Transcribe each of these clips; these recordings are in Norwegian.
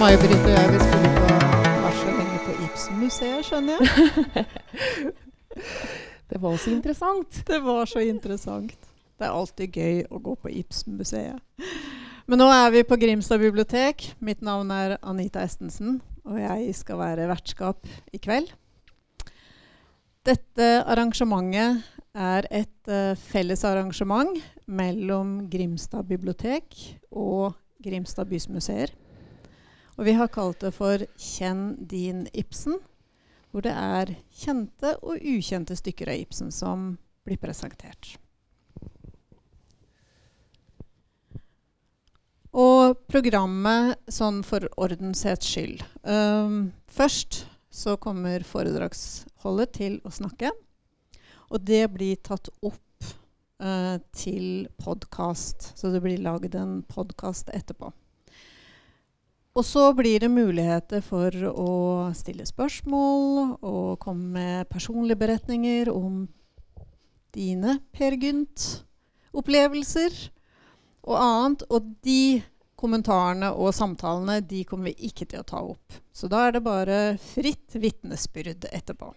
May-Britt og jeg vi skulle på så lenge på Ibsen-museet, skjønner jeg. Det var så interessant. Det var så interessant. Det er alltid gøy å gå på Ibsen-museet. Men nå er vi på Grimstad bibliotek. Mitt navn er Anita Estensen, og jeg skal være vertskap i kveld. Dette arrangementet er et uh, felles arrangement mellom Grimstad bibliotek og Grimstad bysmuseer. Og vi har kalt det for Kjenn din Ibsen, hvor det er kjente og ukjente stykker av Ibsen som blir presentert. Og programmet sånn for ordenshets skyld. Um, først så kommer foredragsholder til å snakke. Og det blir tatt opp uh, til podkast, så det blir lagd en podkast etterpå. Og så blir det muligheter for å stille spørsmål og komme med personlige beretninger om dine Per Gynt-opplevelser og annet. Og de kommentarene og samtalene de kommer vi ikke til å ta opp. Så da er det bare fritt vitnesbyrd etterpå.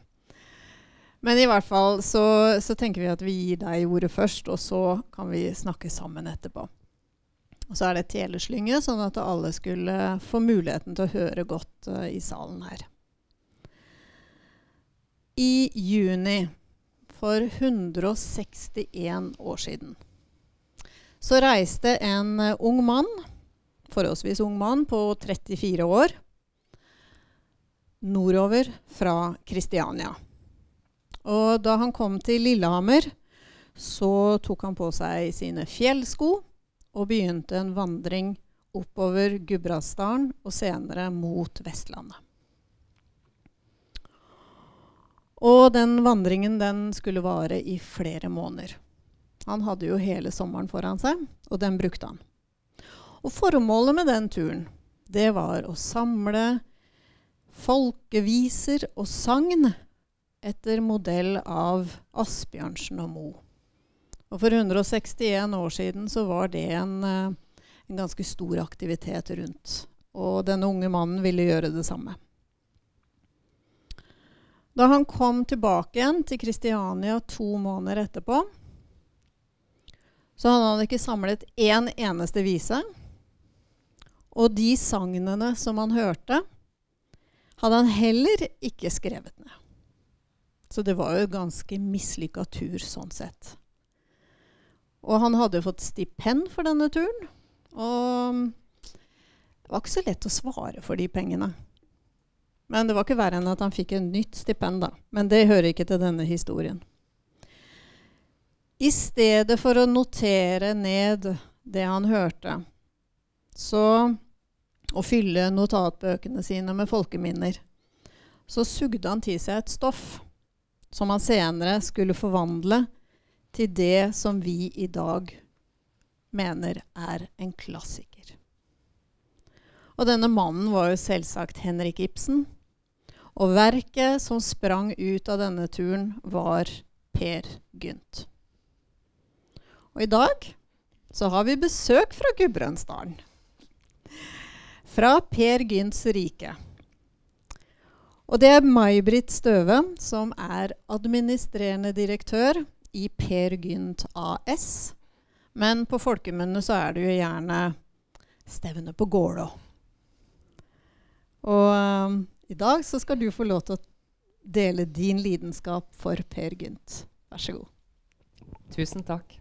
Men i hvert fall så, så tenker vi at vi gir deg ordet først, og så kan vi snakke sammen etterpå. Og så er det teleslynge, sånn at alle skulle få muligheten til å høre godt uh, i salen her. I juni for 161 år siden så reiste en uh, ung mann, forholdsvis ung mann på 34 år, nordover fra Kristiania. Og da han kom til Lillehammer, så tok han på seg sine fjellsko og begynte en vandring oppover Gudbrandsdalen og senere mot Vestlandet. Og den vandringen den skulle vare i flere måneder. Han hadde jo hele sommeren foran seg, og den brukte han. Og formålet med den turen, det var å samle folkeviser og sagn etter modell av Asbjørnsen og Moe. Og for 161 år siden så var det en, eh, en ganske stor aktivitet rundt. Og denne unge mannen ville gjøre det samme. Da han kom tilbake igjen til Kristiania to måneder etterpå, så hadde han ikke samlet én eneste vise. Og de sagnene som han hørte, hadde han heller ikke skrevet ned. Så det var jo ganske mislykka tur sånn sett. Og han hadde fått stipend for denne turen. Og det var ikke så lett å svare for de pengene. Men det var ikke verre enn at han fikk et nytt stipend, da. Men det hører ikke til denne historien. I stedet for å notere ned det han hørte, så, og fylle notatbøkene sine med folkeminner, så sugde han til seg et stoff som han senere skulle forvandle til det som vi i dag mener er en klassiker. Og denne mannen var jo selvsagt Henrik Ibsen. Og verket som sprang ut av denne turen, var Per Gynt. Og i dag så har vi besøk fra Gudbrandsdalen. Fra Per Gynts rike. Og det er May-Britt Støve som er administrerende direktør i Per Gynt AS. Men på folkemunne så er det jo gjerne stevne på Gålå. Og um, i dag så skal du få lov til å dele din lidenskap for Per Gynt. Vær så god. Tusen takk.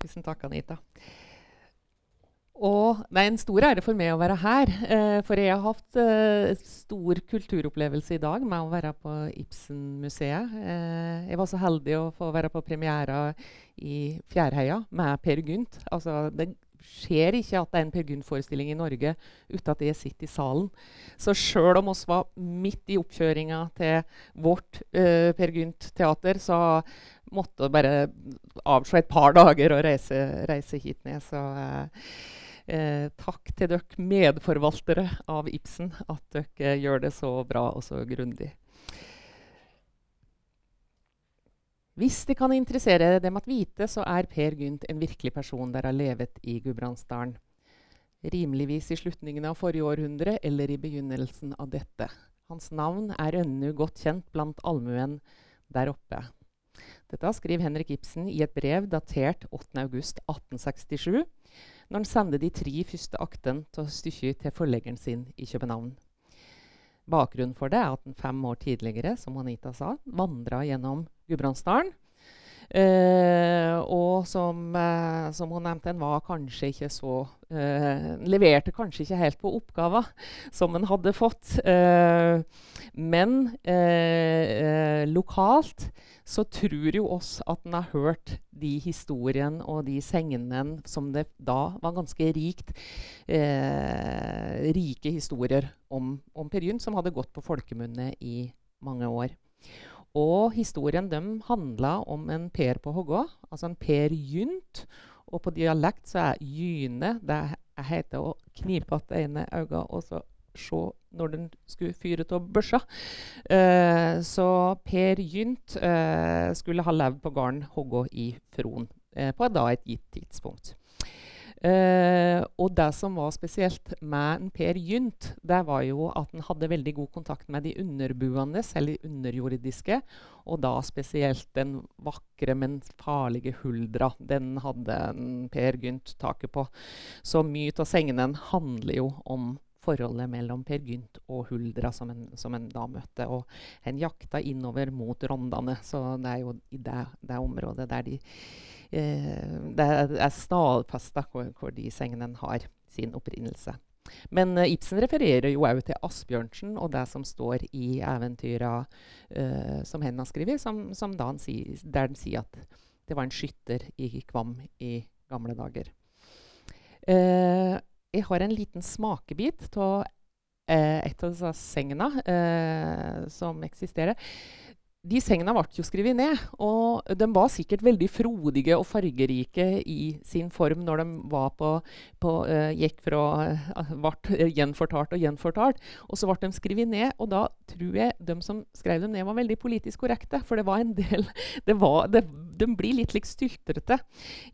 Tusen takk, Anita. Og det er en stor ære for meg å være her. Eh, for jeg har hatt eh, stor kulturopplevelse i dag med å være på Ibsen-museet. Eh, jeg var så heldig å få være på premiera i Fjærheia med Per Gynt. Altså, det skjer ikke at det er en Per Gynt-forestilling i Norge uten at jeg sitter i salen. Så sjøl om oss var midt i oppkjøringa til vårt uh, Per Gynt-teater, så måtte bare avslå et par dager og reise, reise hit ned. Så eh, takk til dere medforvaltere av Ibsen, at dere gjør det så bra og så grundig. Hvis det kan interessere dem at vite, så er Per Gynt en virkelig person der har levet i Gudbrandsdalen. rimeligvis i slutningen av forrige århundre eller i begynnelsen av dette. Hans navn er ennå godt kjent blant allmuen der oppe. Dette skriver Henrik Ibsen i et brev datert 8.8.1867, når han sender de tre første aktene av stykket til forleggeren sin i København. Bakgrunnen for det er at han fem år tidligere som Anita sa, vandra gjennom Gudbrandsdalen Uh, og som, eh, som, hun nevnte, en var kanskje ikke så eh, Leverte kanskje ikke helt på oppgaver som en hadde fått. men lokalt så tror jo oss at en har hørt de historiene og de sengene som det da var ganske rikt rike historier om, om Per Gynt, som hadde gått på folkemunne i mange år. Og historien dem handla om en Per på Hågå, altså en Per Gynt. Og på dialekt så er gyne Det heter å knipe igjen ene øyet og så se når den skulle fyre av børsa. Uh, så Per Gynt uh, skulle ha levd på gården Hågå i Fron uh, på da et gitt tidspunkt. Uh, og det som var spesielt med Per Gynt, det var jo at han hadde veldig god kontakt med de underbuende, eller underjordiske. Og da spesielt den vakre, men farlige huldra. Den hadde Per Gynt taket på. Så mye av sengene handler jo om forholdet mellom Per Gynt og Huldra, som en, som en da møtte. Og en jakta innover mot Rondane, så det er jo i det, det området der de Eh, det er stadfesta hvor, hvor, de sengene har sin opprinnelse. Men uh, Ibsen refererer jo òg til Asbjørnsen og det som står i eventyra uh, som hen har skrevet, som, som han sier, der han sier at det var en skytter i Kvam i gamle dager. Uh, jeg har en liten smakebit av et av disse sengene som eksisterer de sengene ble jo skrevet ned, og de var sikkert veldig frodige og fargerike i sin form når de på, på uh, gikk fra uh, ble gjenfortalt og gjenfortalt. Og så ble de skrevet ned, og da tror jeg de som skrev dem ned, var veldig politisk korrekte. For det var en del det var, det, De blir litt like styltrete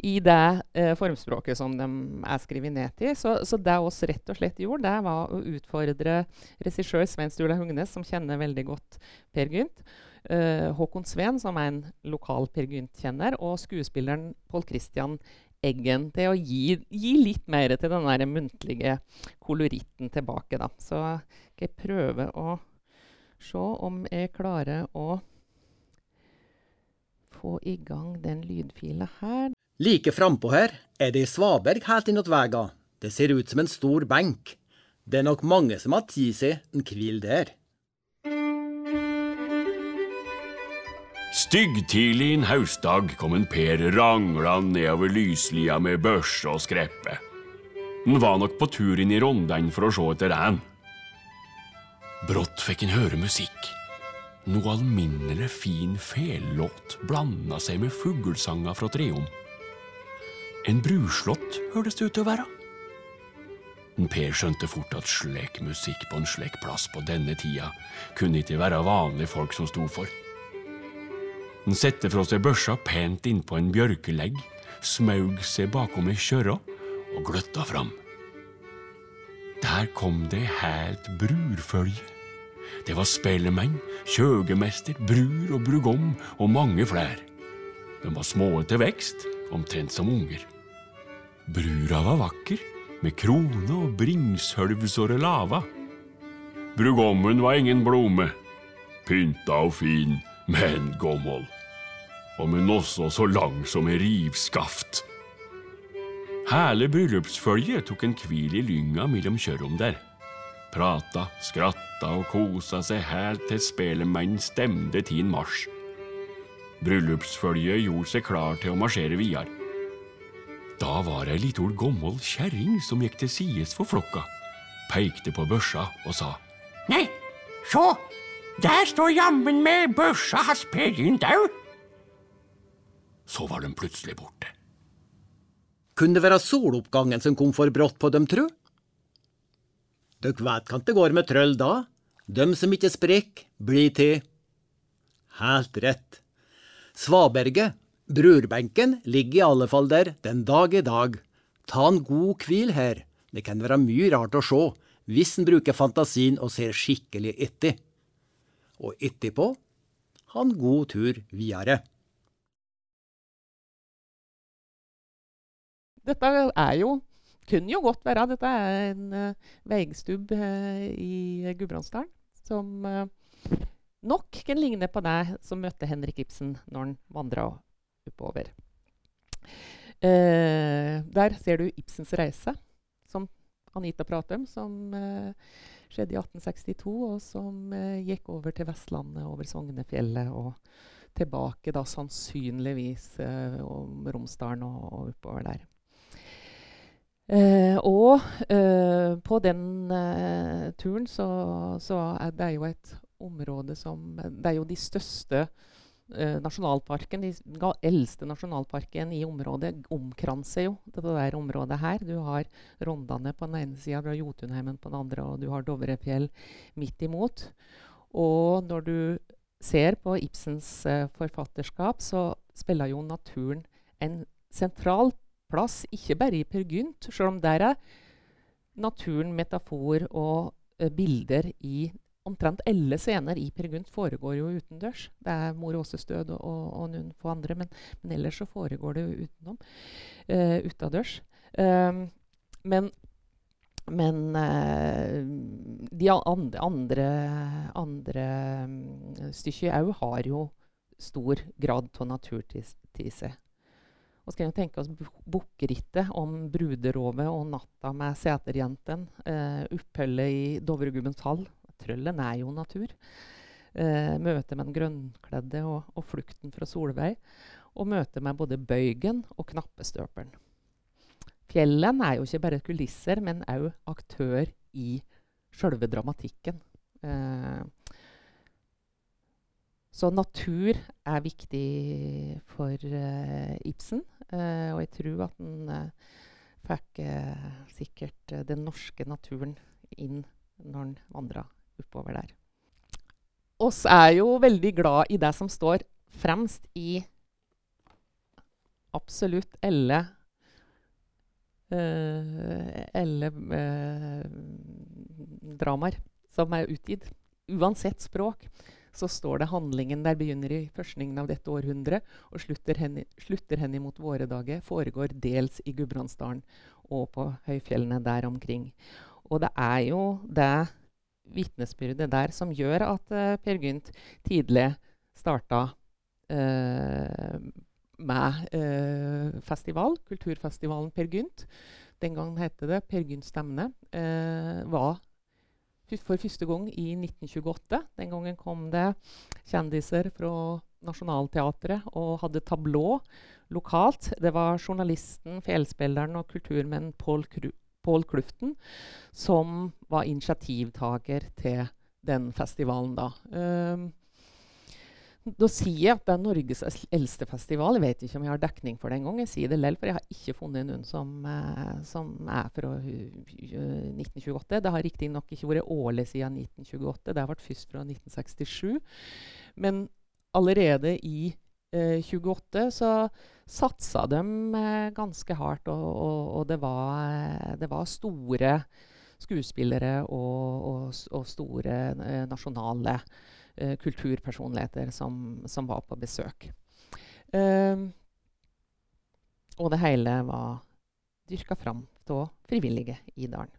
i det uh, formspråket som de er skrevet ned til. Så, så det oss rett og slett gjorde, det var å utfordre regissør Svein Sturla Hugnes, som kjenner veldig godt Per Gynt uh, Håkon Sveen, som er en lokal Peer Gynt-kjenner, og skuespilleren Pål Christian Eggen til å gi, gi, litt mer til den der muntlige koloritten tilbake. Da. Så skal jeg prøve å se om jeg klarer å få i gang den lydfila her. Like frampå her er det ei svaberg helt innåt vega. Det ser ut som en stor benk. Det er nok mange som har tatt seg en hvil der. Styggtidlig en haustdag kom en Per ranglende nedover lyslia med børse og skreppe. Han var nok på tur inn i Rondane for å se etter en. Brått fikk en høre musikk. Noe alminnelig fin fellåt blanda seg med fuglesanger fra treom. En bruslått hørtes det ut til å være. Per skjønte fort at slik musikk på en slik plass på denne tida kunne ikke være vanlige folk som sto for. Han sette fra seg børsa pent innpå en bjørkelegg, smaug seg bakom ei kjørre og gløtta fram. Der kom det helt brurfølge. Det var spellemenn, kjøgemester, brur og brugom og mange flere. De var små til vekst, omtrent som unger. Brura var vakker, med krone og bringshølvsåre lava. Brugommen var ingen blome, pynta og fin, men gommel og men også så lang som ei rivskaft. Hele bryllupsfølget tok en hvil i lynga mellom kjørom der. Prata, skratta og kosa seg helt til spelemannen stemde tin marsj. Bryllupsfølget gjorde seg klar til å marsjere videre. Da var det ei lita gammel kjerring som gikk til sides for flokka, pekte på børsa og sa Nei, sjå, der står jammen med børsa hans Per Gynt så var de plutselig borte. Kunne det være soloppgangen som kom for brått på dem, tru? Dere vet kan det går med trøll da. Dem som ikke sprekker, blir til. Helt rett. Svaberget, brurbenken, ligger i alle fall der den dag i dag. Ta en god hvil her, Det kan være mye rart å se hvis en bruker fantasien og ser skikkelig etter. Og etterpå ha en god tur videre. Dette er jo kunne jo godt være Dette er en uh, veigstubb uh, i Gudbrandsdalen som uh, nok kan ligne på deg som møtte Henrik Ibsen når han vandra oppover. der ser du Ibsens reise, som Anita prater om, som skjedde i 1862, og som gikk over til Vestlandet, over Sognefjellet og tilbake da sannsynligvis om Romsdalen og, og oppover der. Eh, og eh, på den eh, turen så, så, er det jo et område som Det er jo de største nasjonalparken, de eldste nasjonalparken i området, omkranser jo dette der området her. Du har Rondane på den ene sida, du har Jotunheimen på den andre, og du har Dovrefjell midt imot. Og når du ser på Ibsens eh, forfatterskap, så spiller jo naturen en sentral plass, ikke bare i Per Gynt, selv om der er naturen, metafor og uh, bilder i omtrent alle scener i Per Gynt foregår jo utendørs. Det er mor Åses død og, og, og, noen få andre, men, men, ellers så foregår det jo utenom. Uh, utendørs. Um, men men uh, de andre, andre, andre um, stykker òg har jo stor grad av natur til, til seg. Og så kan vi tenke oss bukkerittet om bruderovet og natta med seterjenten. Eh, oppholdet i Dovregubbens hall. Trøllen er jo natur. Eh, møtet med den grønnkledde og, og, flukten fra Solveig. Og møtet med både bøygen og knappestøperen. Fjellen er jo ikke bare kulisser, men òg aktør i sjølve dramatikken. Uh, så natur er viktig for uh, Ibsen. Uh, og jeg tror at han uh, fikk sikkert den norske naturen inn når han vandra oppover der. Oss er jo veldig glad i det som står fremst i absolutt alle alle dramaer som er utgitt. Uansett språk så står det handlingen der begynner i førstningen av dette århundret og slutter hen, slutter hen imot våre dager, foregår dels i Gudbrandsdalen og på høyfjellene der omkring. Og det er jo det vitnesbyrdet der som gjør at uh, Per Gynt tidlig starta uh, med uh, festival, kulturfestivalen Per Gynt. Den gangen het det Per Gynt Stemne. var for første gang i 1928. Den gangen kom det kjendiser fra Nationaltheatret og hadde tablå lokalt. Det var journalisten, felspilleren og kulturmenn Paul Kluften som var initiativtaker til den festivalen da. Um, da sier jeg at det er Norges eldste festival. Jeg vet ikke om jeg har dekning for det engang. Jeg sier det lell, for jeg har ikke funnet noen som, eh, som er fra 1928. Det har riktignok ikke vært årlig siden 1928. Det har vært først fra 1967. Men allerede i eh, 28 så satsa de eh, ganske hardt, og, og, og det, var, det, var, store skuespillere og, og store eh, uh, kulturpersonligheter som, som, var på besøk. Uh, og det hele var dyrka fram av frivillige i dalen.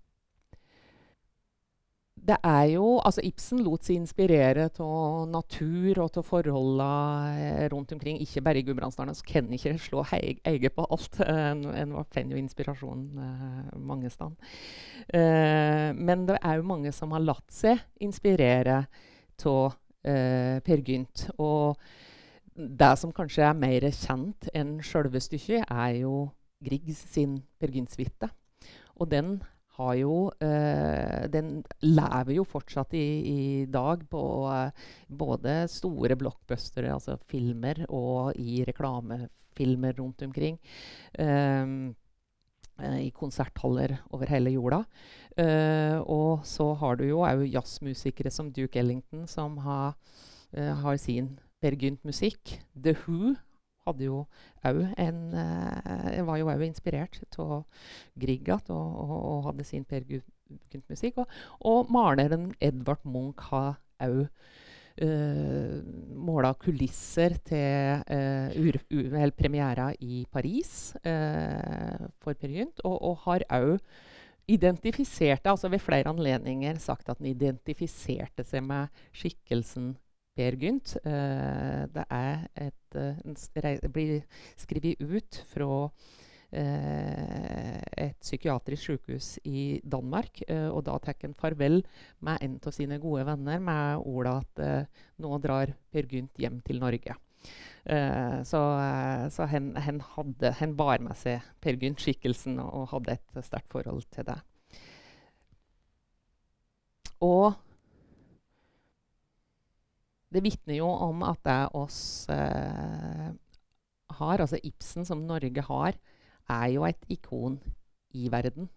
Det er jo, altså Ibsen lot seg inspirere av natur og av forholdene eh, rundt omkring. Ikke bare i Gudbrandsdalen. Så kan ikke slå eie på alt. En, en finner jo inspirasjon uh, mange steder. Uh, men det er jo mange som har latt seg inspirere av eh, Per Gynt. Og det som kanskje er mer kjent enn sjølve stykket, er jo Griegs sin Per Gynt-suite. Og den jo eh, Den lever jo fortsatt i, i dag på eh, både store blockbustere, altså filmer, og i reklamefilmer rundt omkring. Um, i konserthaller over hele jorda. Uh, og så har du jo òg jazzmusikere som Duke Ellington, som har, uh, har sin Per Gynt-musikk. The Who hadde jo en eh, Var jo òg inspirert av Griegat og, og, og hadde sin Per Gynt-musikk. Og, og maleren Edvard Munch har òg uh, måla kulisser til uh, premiera i Paris uh, for Per Gynt, og, og har òg identifiserte, altså ved flere anledninger sagt at han identifiserte seg med skikkelsen Per Gynt. Uh, det et, blir skrevet ut fra et psykiatrisk sykehus i Danmark. og da tar han farvel med en av sine gode venner med ordet at nå drar Per Gynt hjem til Norge. Uh, så så hen, hen, hadde, hen, bar med seg Per Gynt-skikkelsen og, og, hadde et sterkt forhold til det. Og det vitner jo om at det oss uh, har, altså Ibsen som Norge har, er jo et ikon i verden.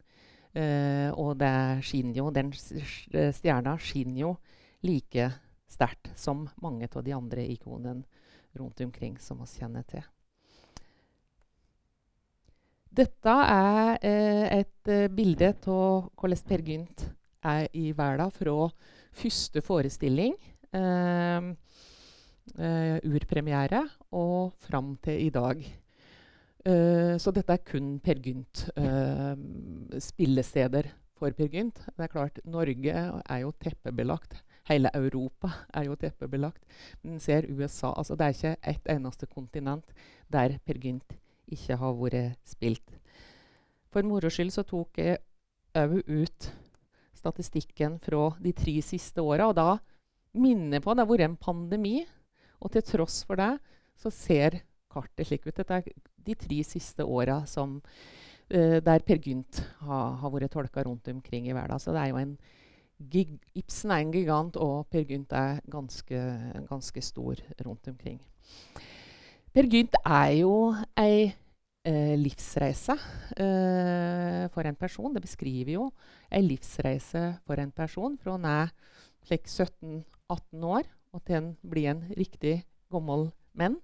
Uh, og det skinner jo, den stjerna skinner jo like sterkt som mange av de andre ikonene rundt omkring som vi kjenner til. Dette er uh, et uh, bilde av hvordan Per Gynt er i verden fra første forestilling, urpremiere, og fram til i dag. Uh, så dette er kun Per Gynt. Uh, spillesteder for Per Gynt. Det er klart, Norge er jo teppebelagt Hele Europa er jo teppebelagt. Men ser USA altså Det er ikke ett eneste kontinent der Per Gynt ikke har vært spilt. For moro skyld så tok jeg òg ut statistikken fra de tre siste åra. Og da minner jeg på det har vært en pandemi. Og til tross for det så ser kartet slik ut. Dette er de tre siste åra uh, der Per Gynt har, har vært tolka rundt omkring i verden. Så det er jo en Ibsen er en gigant, og Per Gynt er ganske, ganske stor rundt omkring. Per Gynt er jo ei eh, livsreise eh, for en person. Det beskriver jo ei livsreise for en person fra han er 17-18 år og til han blir en riktig gammel menn.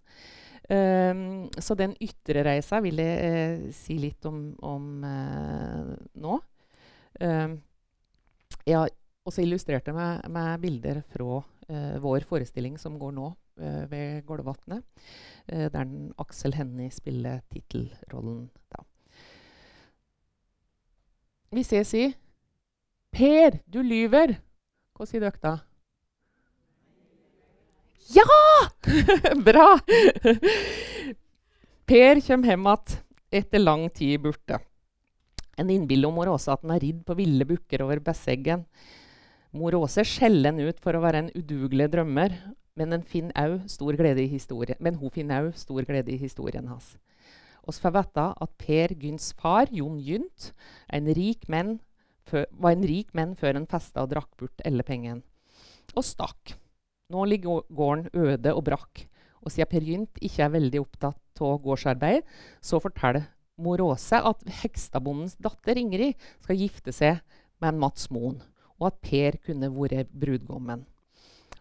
Um, så den ytre reisa vil jeg eh, si litt om, om uh, nå. Um, jeg har også illustrert det med, med bilder fra uh, vår forestilling som går nå uh, ved Golvatnet, uh, der Aksel Hennie spiller tittelrollen. Hvis jeg sier 'Per, du lyver', hva sier dere da? Ja! Bra! per kommer hjem igjen etter lang tid borte. En innbiller mor Åse at han har ridd på ville bukker over Besseggen. Mor Åse skjeller han ut for å være en udugelig drømmer, men, hun finner òg stor glede i historien hans. Vi får vite at Per Gynts far, Jon Gynt, en var en rik menn før han festa og drakk bort alle pengene. Og stakk. Nå ligger gården øde og brakk. Og siden Per Gynt ikke er veldig opptatt av gårdsarbeid, så forteller mor Åse at Hekstadbondens datter Ingrid skal gifte seg med en Mats Moen og at Per kunne vært brudgommen.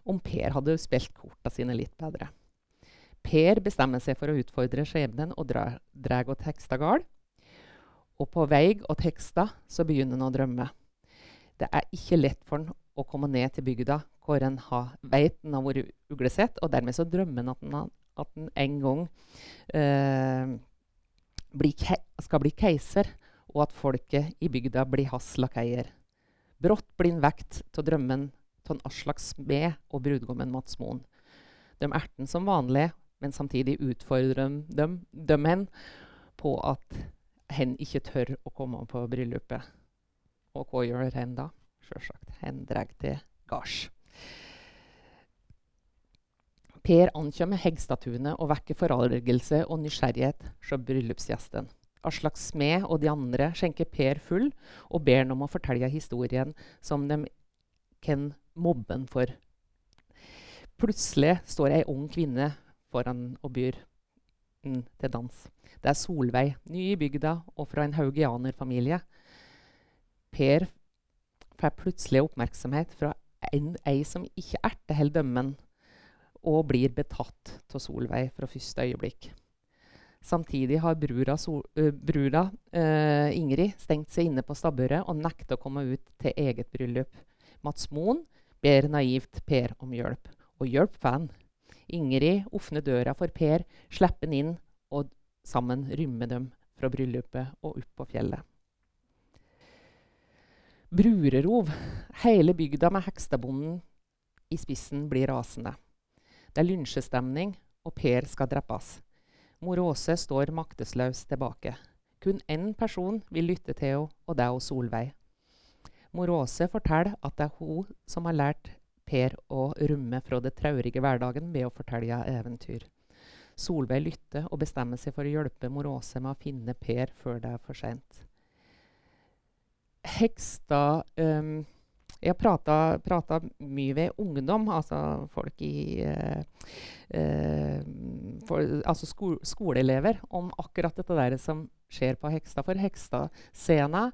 Om Per hadde spilt korta sine litt bedre. Per bestemmer seg for å utfordre skjebnen og drar til Hekstadgard. Og på vei til Hekstad begynner han å drømme. Det er ikke lett for han å komme ned til bygda hvor han vet han har vært uglesett, og dermed så drømmer han at den, at han en gang eh, bli skal bli keiser, og at folket i bygda blir hans lakeier. Brått blir han vekt av drømmen av en Aslak Smed og brudgommen Mats Moen. De erter som vanlig, men samtidig utfordrer dem, dem hen på at hen ikke tør å komme på bryllupet. Og hva gjør hen da? Sjølsagt, hen drar til gards. Per ankommer Hegstadtunet og vekker forargelse og nysgjerrighet hos bryllupsgjesten. Aslak Smed og de andre skjenker Per full og ber ham om å fortelle historien som de kan mobbe ham for. Plutselig står ei ung kvinne foran og byr ham til dans. Det er Solveig, ny i bygda og fra en haugianerfamilie. Per får plutselig oppmerksomhet fra en, ei som ikke erter helt dømmen, og blir betatt av Solveig fra første øyeblikk. Samtidig har brura, Sol, uh, brura uh, Ingrid stengt seg inne på stabburet og nekter å komme ut til eget bryllup. Mats Moen ber naivt Per om hjelp, og hjelp får han. Ingrid åpner døra for Per, slipper han inn, og sammen rymmer dem fra bryllupet og opp på fjellet. Brurerov. Hele bygda med Hekstadbonden i spissen blir rasende. Det er lynsjestemning, og Per skal drepes. Mor Åse står maktesløs tilbake. Kun én person vil lytte til henne, og det er Solveig. Mor Åse forteller at det er hun som har lært Per å rømme fra det traurige hverdagen ved å fortelle eventyr. Solveig lytter og bestemmer seg for å hjelpe mor Åse med å finne Per før det er for seint. Hekstad um, Jeg har prata mye ved ungdom, altså folk i uh, uh, for, Altså sko skoleelever, om akkurat dette der som skjer på Hekstad. For Hekstad-scena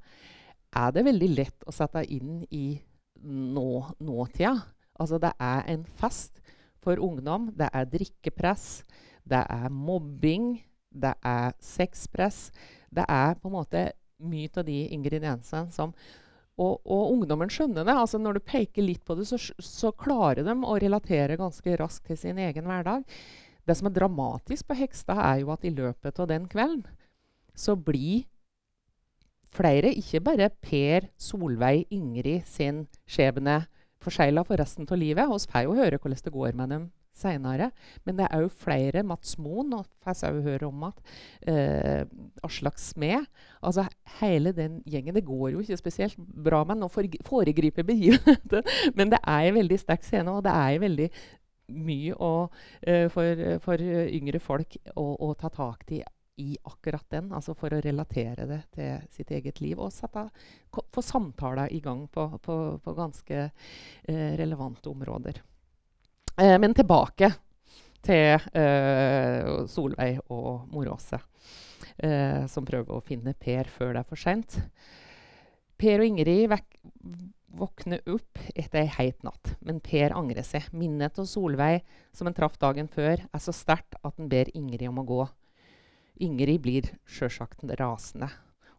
er det veldig lett å sette inn i nå, nåtida. Altså det er en fest for ungdom. Det er drikkepress, det er mobbing, det er sexpress. Det er på en måte mye av de ingrediensene som og, og, ungdommen skjønner det. altså Når du peker litt på det, så, så, klarer de å relatere ganske raskt til sin egen hverdag. Det som er dramatisk på Hekstad, er jo at i løpet av den kvelden så blir flere, ikke bare Per, Solveig, Ingrid sin skjebne forsegla for resten av livet. Vi får jo høre hvordan det går med dem seinere. Men det er òg flere. Mats Moen og får òg høre om at eh, Aslak Smed altså Hele den gjengen. Det går jo ikke spesielt bra med å foregripe begivenheten, men det er en veldig sterk scene, og det er veldig mye å, uh, for, for, yngre folk å, å ta tak i i akkurat den, altså for å relatere det til sitt eget liv. Og sette, få samtaler i gang på, på, på ganske eh, relevante områder. Eh, men tilbake til eh, Solveig og Moråse, eh, som prøver å finne Per før det er for seint. Per og Ingrid våkner opp etter ei heit natt, men Per angrer seg. Minnet av Solveig som han traff dagen før, er så sterkt at han ber Ingrid om å gå. Ingrid blir sjølsagt rasende.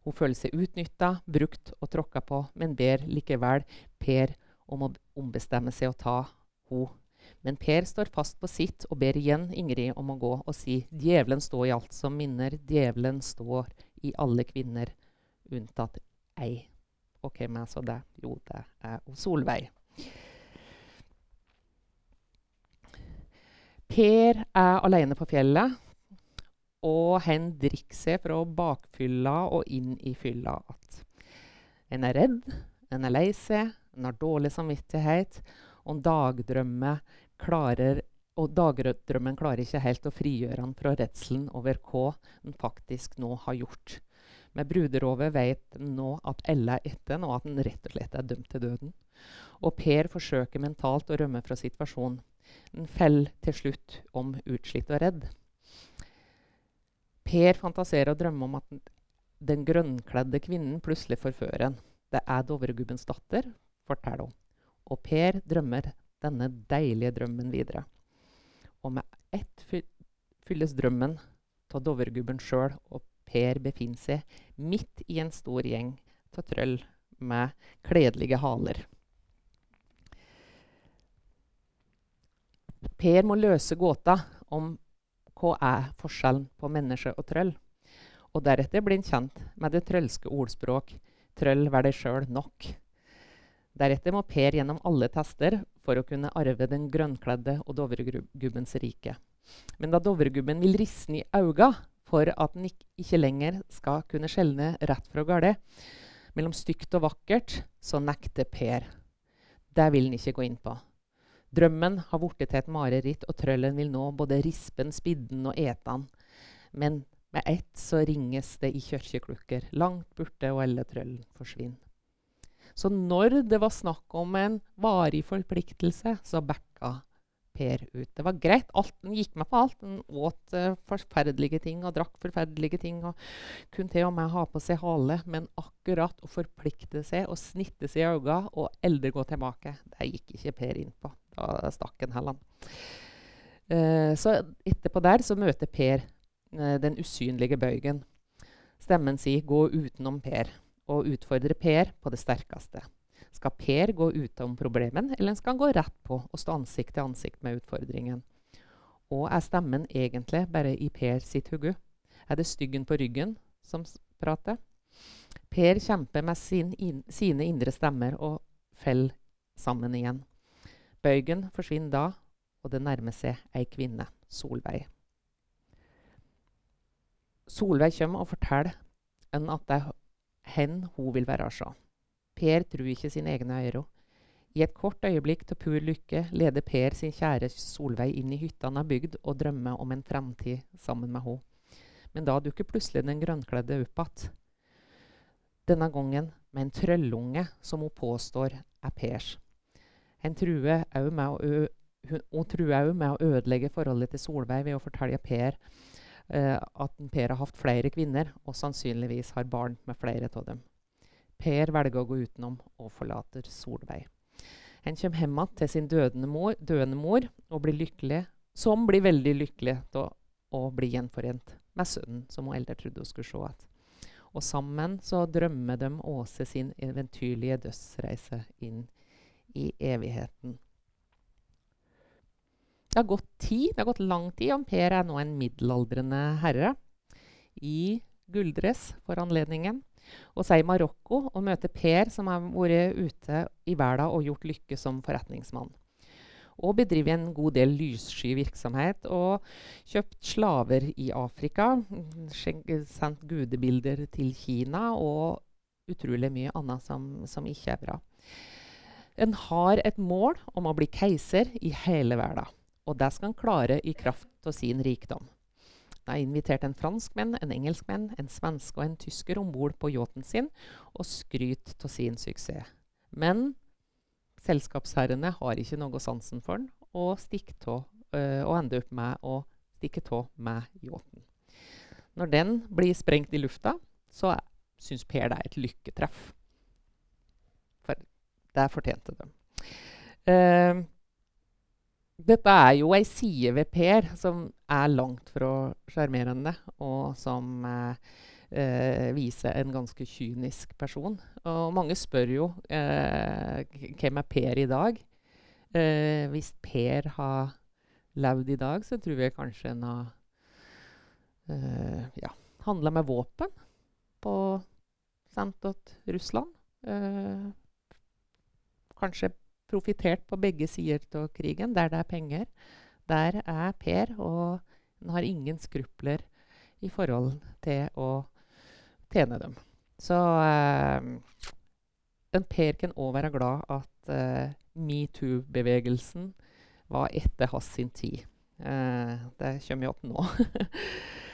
Hun føler seg utnytta, brukt og tråkka på, men ber likevel Per om å ombestemme seg og ta henne men Per står fast på sitt og ber igjen Ingrid om å gå og si djevelen står i alt som minner, djevelen står i alle kvinner, unntatt ei. Og hvem er så det? Jo, det er Solveig. Per er alene på fjellet, og han drikker seg fra bakfylla og inn i fylla igjen. En er redd, en er lei seg, en har dårlig samvittighet, og dagdrømmer klarer og dagdrømmen klarer ikke helt å frigjøre han fra redselen over hva han faktisk nå har gjort. Med bruderovet vet han nå at Ella er etter han, og at han rett og slett er dømt til døden. Og Per forsøker mentalt å rømme fra situasjonen. Han faller til slutt om utslitt og redd. Per fantaserer og drømmer om at den grønnkledde kvinnen plutselig forfører han. Det er Dovregubbens datter, forteller hun. Og Per drømmer denne deilige drømmen videre. Og med ett fylles drømmen av Dovregubben sjøl, og Per befinner seg midt i en stor gjeng av trøll med kledelige haler. Per må løse gåta om hva er forskjellen på menneske og trøll. Og deretter blir han kjent med det trølske ordspråk 'trøll vær deg sjøl nok'. Deretter må Per gjennom alle tester for å kunne arve den grønnkledde og Dovregubbens rike. Men da Dovregubben vil risne i auga for at den ikke lenger skal kunne skjelne rett fra galt, mellom stygt og vakkert, så nekter Per. Det vil han ikke gå inn på. Drømmen har blitt til et mareritt, og trøllen vil nå både rispe den, spidde den og ete den. Men med ett så ringes det i kirkeklukker, langt borte, og alle trøllen forsvinner. Så når det var snakk om en varig forpliktelse, så backa Per ut. Det var greit. Alt, han gikk med på alt. Han åt uh, forferdelige ting og drakk forferdelige ting. og Kunne til og med ha på seg hale. Men akkurat å forplikte seg og snitte seg i øynene og aldri gå tilbake, det gikk ikke Per inn på. Da stakk han heller. Uh, så etterpå der så møter Per uh, den usynlige bøygen. Stemmen sier 'gå utenom Per' og utfordre Per på det sterkeste. Skal Per gå utom problemen, eller skal han gå rett på og stå ansikt til ansikt med utfordringen? Og er stemmen egentlig bare i Per sitt hugge? Er det styggen på ryggen som prater? Per kjemper med sin in sine indre stemmer og faller sammen igjen. Bøygen forsvinner da, og det nærmer seg ei kvinne, Solveig. Solveig kommer og forteller en at det hen hun vil være sjå. Per tror ikke sine egne øyne. I et kort øyeblikk til pur lykke leder Per sin kjære Solveig inn i hytta han har bygd, og drømmer om en fremtid sammen med henne. Men da dukker plutselig den grønnkledde opp igjen. Denne gangen med en trøllunge som hun påstår er Pers. Hun truer òg med, å ødelegge forholdet til Solveig ved å fortelle Per at Per har hatt flere kvinner, og sannsynligvis har barn med flere av dem. Per velger å gå utenom og forlater Solveig. Han kommer hjem igjen til sin dødende mor, døende mor og blir lykkelig, som blir veldig lykkelig til å bli gjenforent med sønnen som hun eldre trodde hun skulle se igjen. Og sammen så drømmer de Åse sin eventyrlige dødsreise inn i evigheten. Det har gått tid, det har gått lang tid, og Per er nå en middelaldrende herre i gulldress for anledningen. Og er i Marokko og møter Per, som har vært ute i verden og gjort lykke som forretningsmann. Og bedriver en god del lyssky virksomhet og kjøpt slaver i Afrika. Sendt gudebilder til Kina og utrolig mye annet som, som ikke er bra. En har et mål om å bli keiser i hele verden. Og det skal han klare i kraft av sin rikdom. Han har invitert en franskmann, en engelskmann, en svenske og en tysker om bord på yachten sin og skryt av sin suksess. Men selskapsherrene har ikke noe sansen for den og, øh, og ender opp med å stikke av med yachten. Når den blir sprengt i lufta, så syns Per det er et lykketreff. For det fortjente de. Uh, dette er jo ei side ved Per som er langt fra sjarmerende, og som eh, eh, viser en ganske kynisk person. Og mange spør jo eh, hvem er Per i dag? Eh, hvis Per har levd i dag, så tror jeg kanskje en har eh, ja, handla med våpen på sendt til Russland. Eh, kanskje profittert på begge sider av krigen, der det er penger. Der er Per, og han har ingen skrupler i forhold til å tjene dem. Så eh, Per kan òg være glad at eh, metoo-bevegelsen var etter hans sin tid. Eh, det kommer jo opp nå.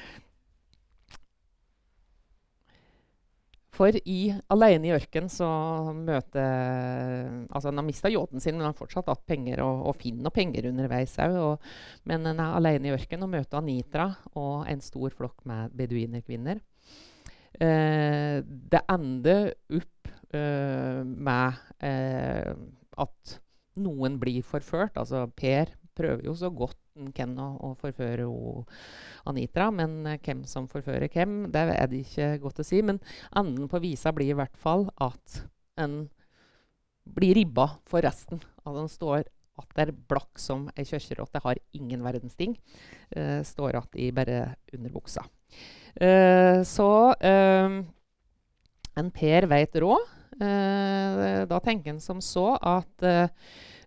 For i 'Aleine i ørken' så møter Altså, han har mista yachten sin, men han har fortsatt hatt penger og, og finner penger underveis òg. Men han er aleine i ørken og møter Anitra og en stor flokk med beduinerkvinner. Eh, det ender opp eh, med eh, at noen blir forført. Altså Per prøver jo så godt han kan å, forføre Anitra. Men hvem som forfører hvem, det er det ikke godt å si. Men enden på visa blir i hvert fall at en blir ribba for resten. At en står atter blakk som ei kirkerotte, har ingen verdens ting. Uh, står att i bare underbuksa. Uh, så en Per veit råd. da tenker en som så at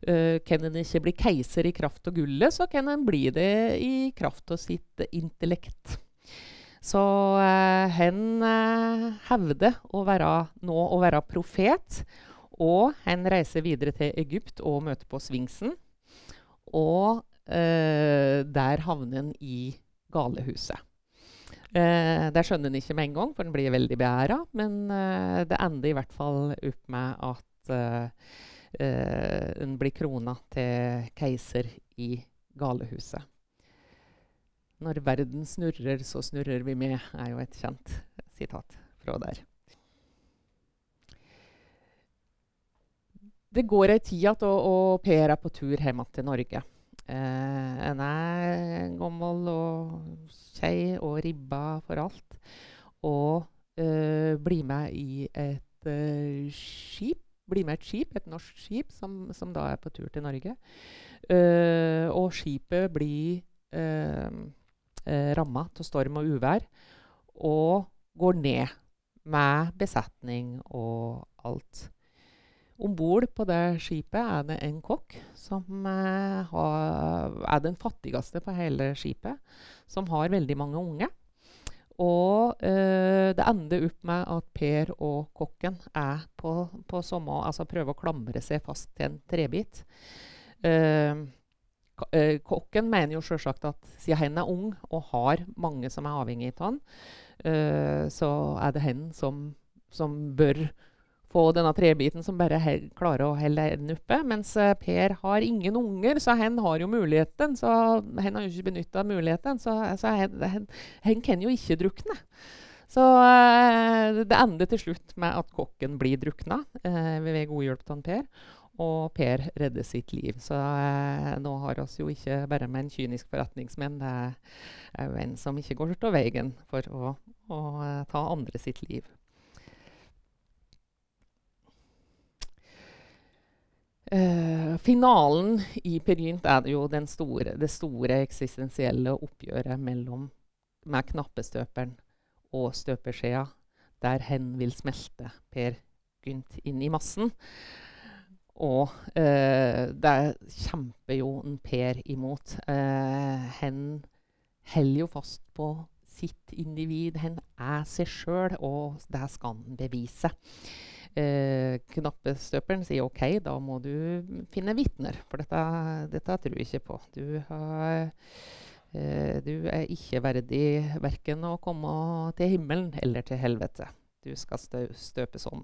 Uh, kan en ikke bli keiser i kraft av gullet, så kan en bli det i kraft av sitt intellekt. Så uh, han uh, hevder å være, nå å være profet. Og han reiser videre til Egypt og møter på Svingsen. Og der havner han i galehuset. Uh, det skjønner han ikke med en gang, for han blir veldig beæra. Men uh, det ender i hvert fall opp med at uh, hun eh, blir krona til keiser i galehuset. Når verden snurrer, så snurrer vi med, er jo et kjent sitat fra der. Det går ei tid igjen, og, og er på tur hjem til Norge. Eh, en er gammel og kjei og ribba for alt. Og eh, blir med i et eh, skip. Blir med et skip, et norsk skip, som, som da er på tur til Norge. Uh, og skipet blir uh, uh, ramma av storm og uvær og går ned med besetning og alt. Om bord på det skipet er det en kokk som eh, har, er den fattigste på hele skipet, som har veldig mange unge. Og eh, det ender opp med at Per og kokken er på, på samme altså prøver å klamre seg fast til en trebit. Eh, eh, kokken mener jo selvsagt at siden han er ung og har mange som er avhengig av han, eh, så er det han som, som bør få denne trebiten som bare klarer å helle den oppe. Mens eh, Per har ingen unger, så han har jo muligheten. Så han har jo ikke benytta muligheten, så, så han, kan jo ikke drukne. Så eh, det ender til slutt med at kokken blir drukna eh, ved god hjelp av Per. Og Per redder sitt liv. Så eh, nå har oss jo ikke bare med en kynisk forretningsmenn, det er jo en som ikke går til veien for å, å eh, ta andre sitt liv. Eh, finalen i Perynt er det jo store, det store eksistensielle oppgjøret mellom med knappestøperen og støpeskjea, der hen vil smelte Per Gynt inn i massen. Og uh, der kjemper jo en Per imot. Uh, hen holder jo fast på sitt individ. Hen er seg sjøl, og det skal han bevise. Eh, knappestøperen sier OK, da må du finne vitner, for dette, dette tror jeg ikke på. Du, har, eh, du er ikke verdig verken å komme til himmelen eller til helvete. Du skal stø, støpes om.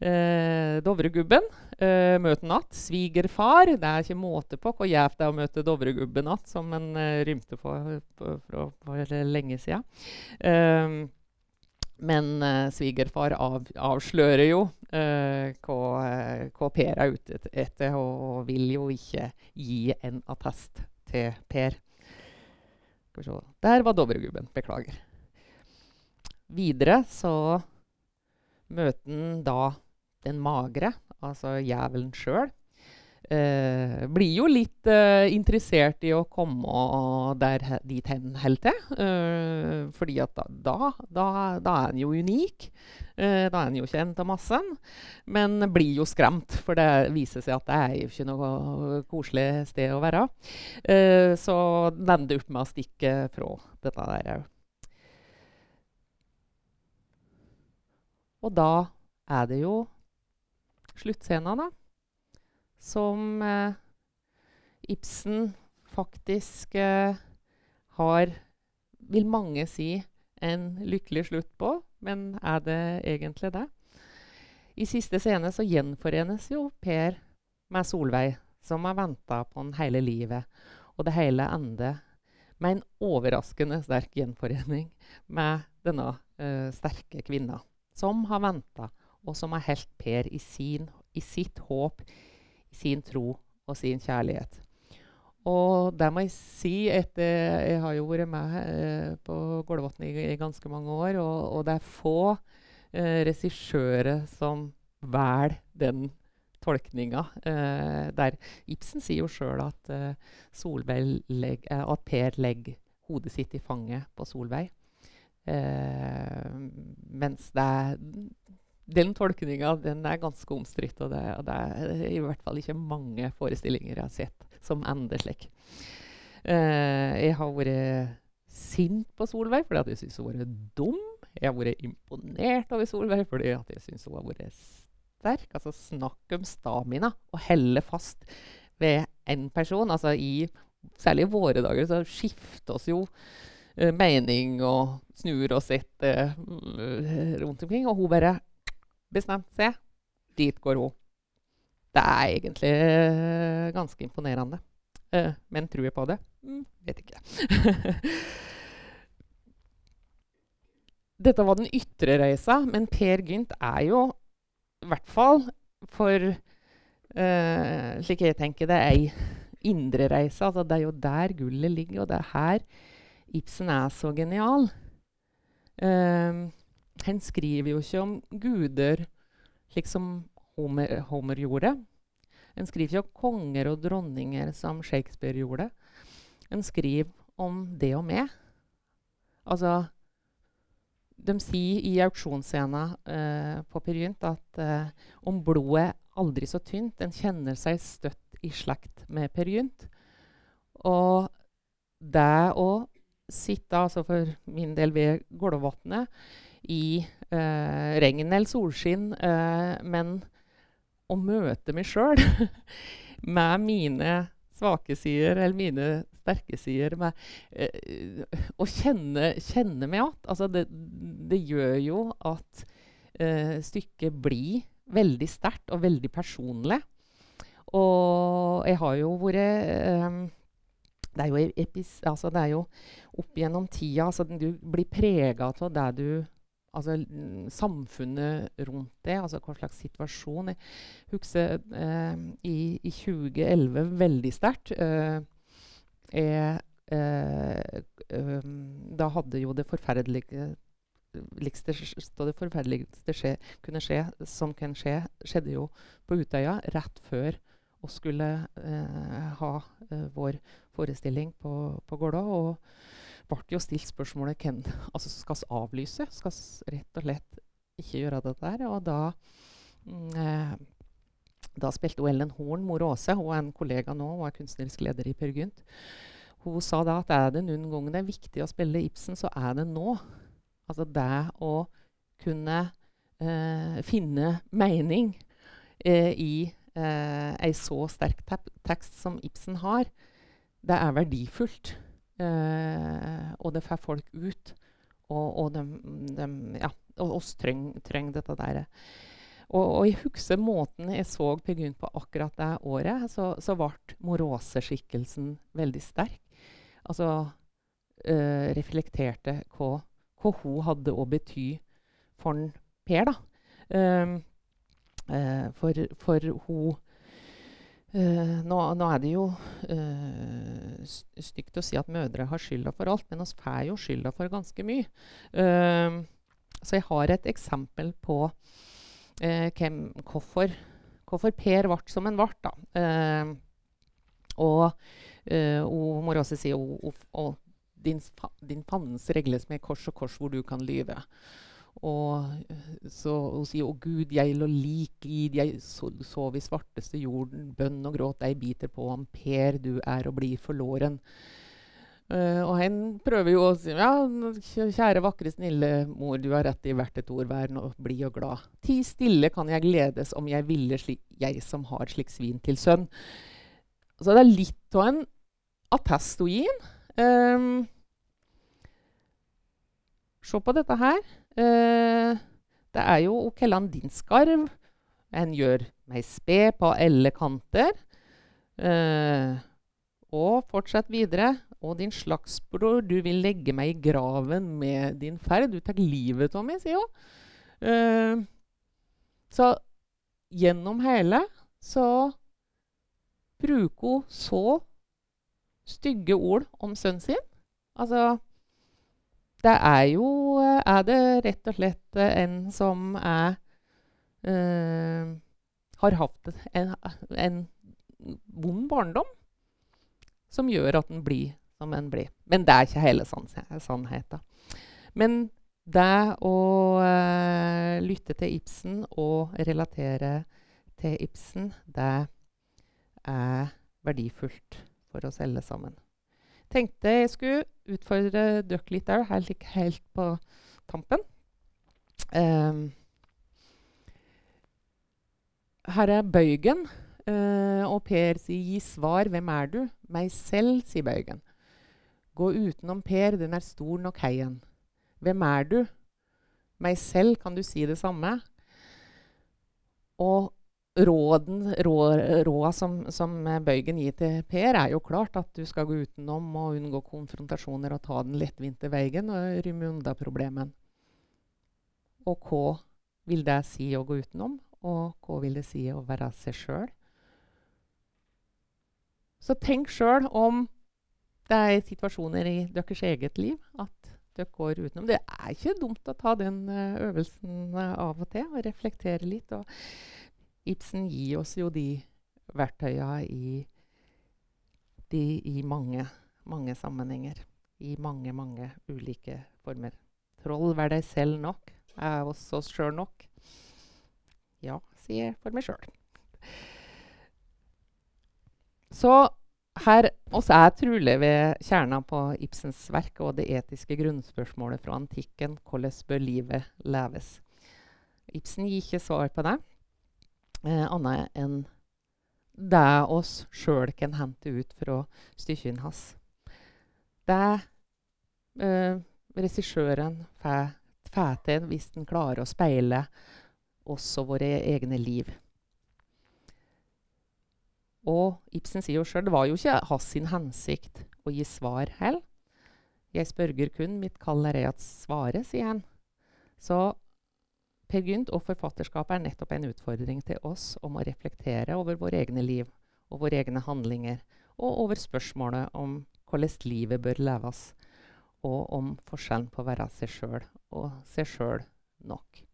Eh, Dovregubben eh, møter natt. Svigerfar. Det er ikke måte på hvor gjevt det er å møte Dovregubben natt, som en eh, rymte for, for, for, for lenge siden. Eh, men eh, svigerfar av, avslører jo eh, hva, eh, hva Per er ute etter, og vil jo ikke gi en attest til Per. Der var Dovregubben. Beklager. Videre så møter han da den magre, altså jævelen sjøl. Eh, blir jo litt eh, interessert i å komme der, dit hen helt til. Eh, fordi at da, da, da, da er en jo unik. Eh, da er en jo kjent av massen. Men blir jo skremt, for det viser seg at det er jo ikke noe koselig sted å være. Eh, så den ender opp med å stikke fra dette der òg. Og da er det jo sluttscenen, da. Som eh, Ibsen faktisk eh, har, vil mange si, en lykkelig slutt på. Men er det egentlig det? I siste scene så gjenforenes jo Per med Solveig, som har venta på han hele livet. Og det hele ender med en overraskende sterk gjenforening med denne eh, sterke kvinna som har venta, og som har helt Per i, sin, i sitt håp, sin tro og sin kjærlighet. Og det må jeg si etter Jeg har jo vært med eh, på Gålvatn i, i ganske mange år, og, og det er få eh, regissører som velger den tolkninga. Eh, der Ibsen sier jo sjøl at, eh, legg- eh, at Per legger hodet sitt i fanget på Solveig. Eh, mens det er, den tolkninga er ganske omstridt, og det, og det er i hvert fall ikke mange forestillinger jeg har sett som ender slik. Uh, jeg har vært sint på Solveig fordi jeg syns hun har vært dum. Jeg har vært imponert over Solveig fordi jeg syns hun har vært sterk. Altså Snakk om stamina. Å helle fast ved én person. Altså i, særlig i våre dager så skifter oss jo eh, mening og snur oss etter eh, rundt omkring. Og hun bare bestemte se. Dit går hun. Det er egentlig eh, ganske imponerende. Eh, men tror jeg på det? Mm, vet ikke. Dette var den ytre reisa, men Per Gynt er jo i hvert fall for uh, slik jeg tenker det, ei indrereise. Altså, det er jo der gullet ligger, og det er her Ibsen er så genial. Um, han skriver jo ikke om guder slik som Homer, Homer gjorde. Han skriver ikke om konger og dronninger som Shakespeare gjorde. Han skriver om det og meg. Altså De sier i auksjonsscenen eh, på Perynt at eh, om blodet aldri så tynt, en kjenner seg støtt i slekt med Perynt. Og det å sitte, altså for min del ved Gålvatnet, i eh, regn eller solskinn, eh, men å møte meg sjøl med mine svake sider eller mine sterke sider med, eh, Å kjenne, kjenne meg igjen. Altså det, det, gjør jo at stykket blir veldig sterkt og veldig personlig. Og jeg har jo vært um, det er jo, altså det er jo opp gjennom tida altså Du blir prega av det du Altså samfunnet rundt det, altså hva slags situasjon. Jeg husker eh, i, i, 2011 veldig sterkt. Eh, eh, da hadde jo det forferdelige det forferdeligste skje, kunne skje, som kan skje, skjedde jo på Utøya rett før vi skulle eh, ha eh, vår forestilling på, på Gålå. Og ble jo stilt spørsmålet hvem altså skal vi avlyse. Skal vi rett og slett ikke gjøre det der? Og da, mm, eh, da spilte Ellen Horn, mor Åse. Hun er en kollega nå, hun er kunstnerisk leder i Per Gynt. Hun sa da at er det noen gang det er viktig å spille Ibsen, så er det nå. Altså det å kunne eh, finne mening eh, i eh, ei så sterk tekst som Ibsen har, det er verdifullt. Eh, og det får folk ut. Og, og de, de, ja, oss trenger treng dette der. Og, og, jeg husker måten jeg så Per Gynt på akkurat det året. Så, så ble Morose-skikkelsen veldig sterk. Altså øh, reflekterte hva, hva, hun hadde å bety for Per. da. Um, Uh, for, for hun uh, nå, nå, er det jo uh, stygt å si at mødre har skylda for alt, men vi får jo skylda for ganske mye. så jeg har et eksempel på hvem, hvorfor, hvorfor, Per ble som han ble. og hun må også si at din, din fannes regles med kors og kors hvor du kan lyve. Og så hun sier 'Å Gud, jeg lå lik i Jeg sov i svarteste jorden, bønn og gråt, deg biter på ham, Per, du er og blir forlåren. Uh, og han prøver jo å si ja, kjære, vakre, snille mor, du har rett i hvert et ord, vær nå blid og glad. Ti stille kan jeg gledes om jeg ville, slik, jeg som har slik svin til sønn. Så det er litt av en attest hun gir. Um, se på dette her. Uh, det er jo å din skarv. En gjør meg sped på alle kanter. Uh, og fortsett videre. Og din slagsbror, du vil legge meg i graven med din ferd. Du tar livet av meg, sier hun. Uh, så gjennom hele så bruker hun så stygge ord om sønnen sin. Altså det er jo eh, Er det rett og slett eh, en som er uh, Har hatt en, en, vond barndom som gjør at den blir som en blir. Men det er ikke hele sannheten. Men det å uh, lytte til Ibsen og relatere til Ibsen, det er verdifullt for oss alle sammen tenkte jeg skulle utfordre dere litt der, helt, helt på tampen. Um, her er Bøygen, uh, og Per sier 'gi svar, hvem er du?' 'Meg selv', sier Bøygen. 'Gå utenom Per, den er stor nok heien'. 'Hvem er du?' 'Meg selv', kan du si det samme? Og råden, råda som, som, Bøygen gir til Per, er jo klart at du skal gå utenom og unngå konfrontasjoner og ta den lettvinte veien og rømme unna problemet. Og hva vil det si å gå utenom, og hva vil det si å være seg sjøl? Så tenk sjøl om det er situasjoner i deres eget liv at dere går utenom. Det er ikke dumt å ta den eh, øvelsen eh, av og til og reflektere litt. Og Ibsen gir oss jo de verktøya i, de, i mange, mange sammenhenger. I mange, mange ulike former. Troll, vær deg selv nok. Er oss oss sjøl nok? Ja, sier jeg for meg sjøl. Så her også er trolig ved kjerna på Ibsens verk og det etiske grunnspørsmålet fra antikken hvordan bør livet leves. Ibsen gir ikke svar på det, eh, annet enn det oss sjøl kan hente ut fra stykkene hans. Det eh, regissøren får til hvis den klarer å speile også våre egne liv. Og Ibsen sier jo sjøl det var jo ikke hans sin hensikt å gi svar heller. Jeg spørger kun, mitt kall er at svare, sier han. Så Per Gynt og forfatterskapet er nettopp en utfordring til oss om å reflektere over våre egne liv og våre egne handlinger, og over spørsmålet om hvordan livet bør leves, og om forskjellen på å være seg sjøl og seg sjøl nok.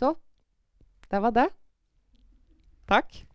Så det var det. Takk.